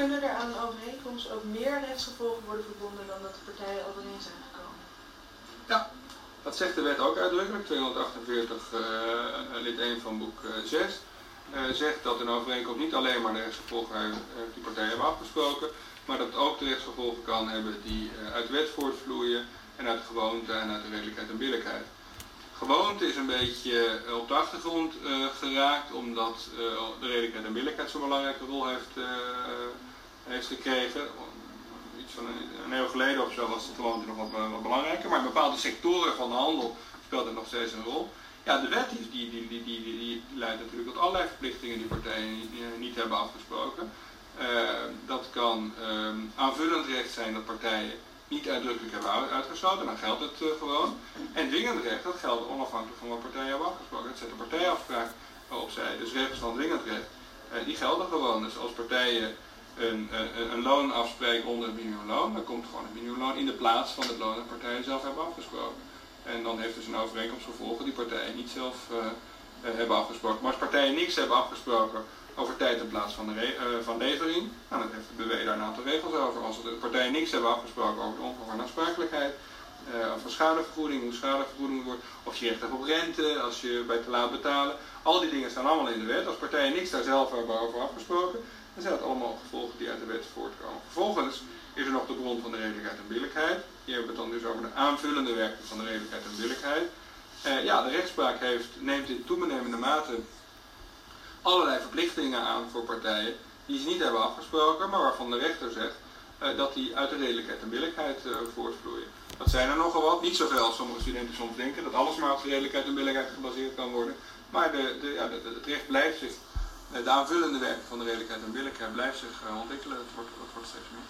kunnen er aan een overeenkomst ook meer rechtsgevolgen worden verbonden dan dat de partijen overeen zijn gekomen? Ja, dat zegt de wet ook uitdrukkelijk, 248 uh, lid 1 van boek 6. Uh, zegt dat een overeenkomst niet alleen maar de rechtsgevolgen heeft die partijen hebben afgesproken, maar dat het ook de rechtsgevolgen kan hebben die uit de wet voortvloeien en uit de gewoonte en uit de redelijkheid en billijkheid. Gewoonte is een beetje op de achtergrond geraakt omdat de redelijkheid en billijkheid zo'n belangrijke rol heeft, heeft gekregen iets van een, eeuw geleden of zo was het gewoonte nog wat, wat, belangrijker. Maar bepaalde sectoren van de handel speelt het nog steeds een rol. Ja, de wet die, die, die, die, die, leidt natuurlijk tot allerlei verplichtingen die partijen niet, niet hebben afgesproken. Uh, dat kan aanvullend recht zijn dat partijen niet uitdrukkelijk hebben uitgesloten, dan geldt het gewoon. En dwingend recht, dat geldt onafhankelijk van wat partijen hebben afgesproken. Dat zet een partijafspraak opzij. Dus regels van dwingend recht, die gelden gewoon. Dus als partijen een, een, een loon afspreken onder het minimumloon, dan komt gewoon het minimumloon in de plaats van het loon dat partijen zelf hebben afgesproken. En dan heeft dus een overeenkomst gevolgen die partijen niet zelf uh, hebben afgesproken. Maar als partijen niks hebben afgesproken over tijd in plaats van, de uh, van levering, nou, dan heeft de BW daar een aantal regels over. Als de partijen niks hebben afgesproken over de aansprakelijkheid, uh, of schadevergoeding, hoe schadevergoeding wordt, of je recht hebt op rente, als je bij te laat betalen. Al die dingen staan allemaal in de wet. Als partijen niks daar zelf hebben over afgesproken, dan zijn dat allemaal gevolgen die uit de wet voortkomen. Vervolgens is er nog de bron van de redelijkheid en billijkheid. Hier hebben we het dan dus over de aanvullende werking van de redelijkheid en billijkheid. Uh, ja, de rechtspraak heeft, neemt in toenemende mate allerlei verplichtingen aan voor partijen die ze niet hebben afgesproken, maar waarvan de rechter zegt uh, dat die uit de redelijkheid en billijkheid voortvloeien. Dat zijn er nogal wat, niet zoveel als sommige studenten soms denken, dat alles maar op de redelijkheid en billijkheid gebaseerd kan worden. Maar de, de, ja, het recht blijft zich de aanvullende werking van de redelijkheid en billijkheid blijft zich ontwikkelen. Het wordt, het wordt steeds meer.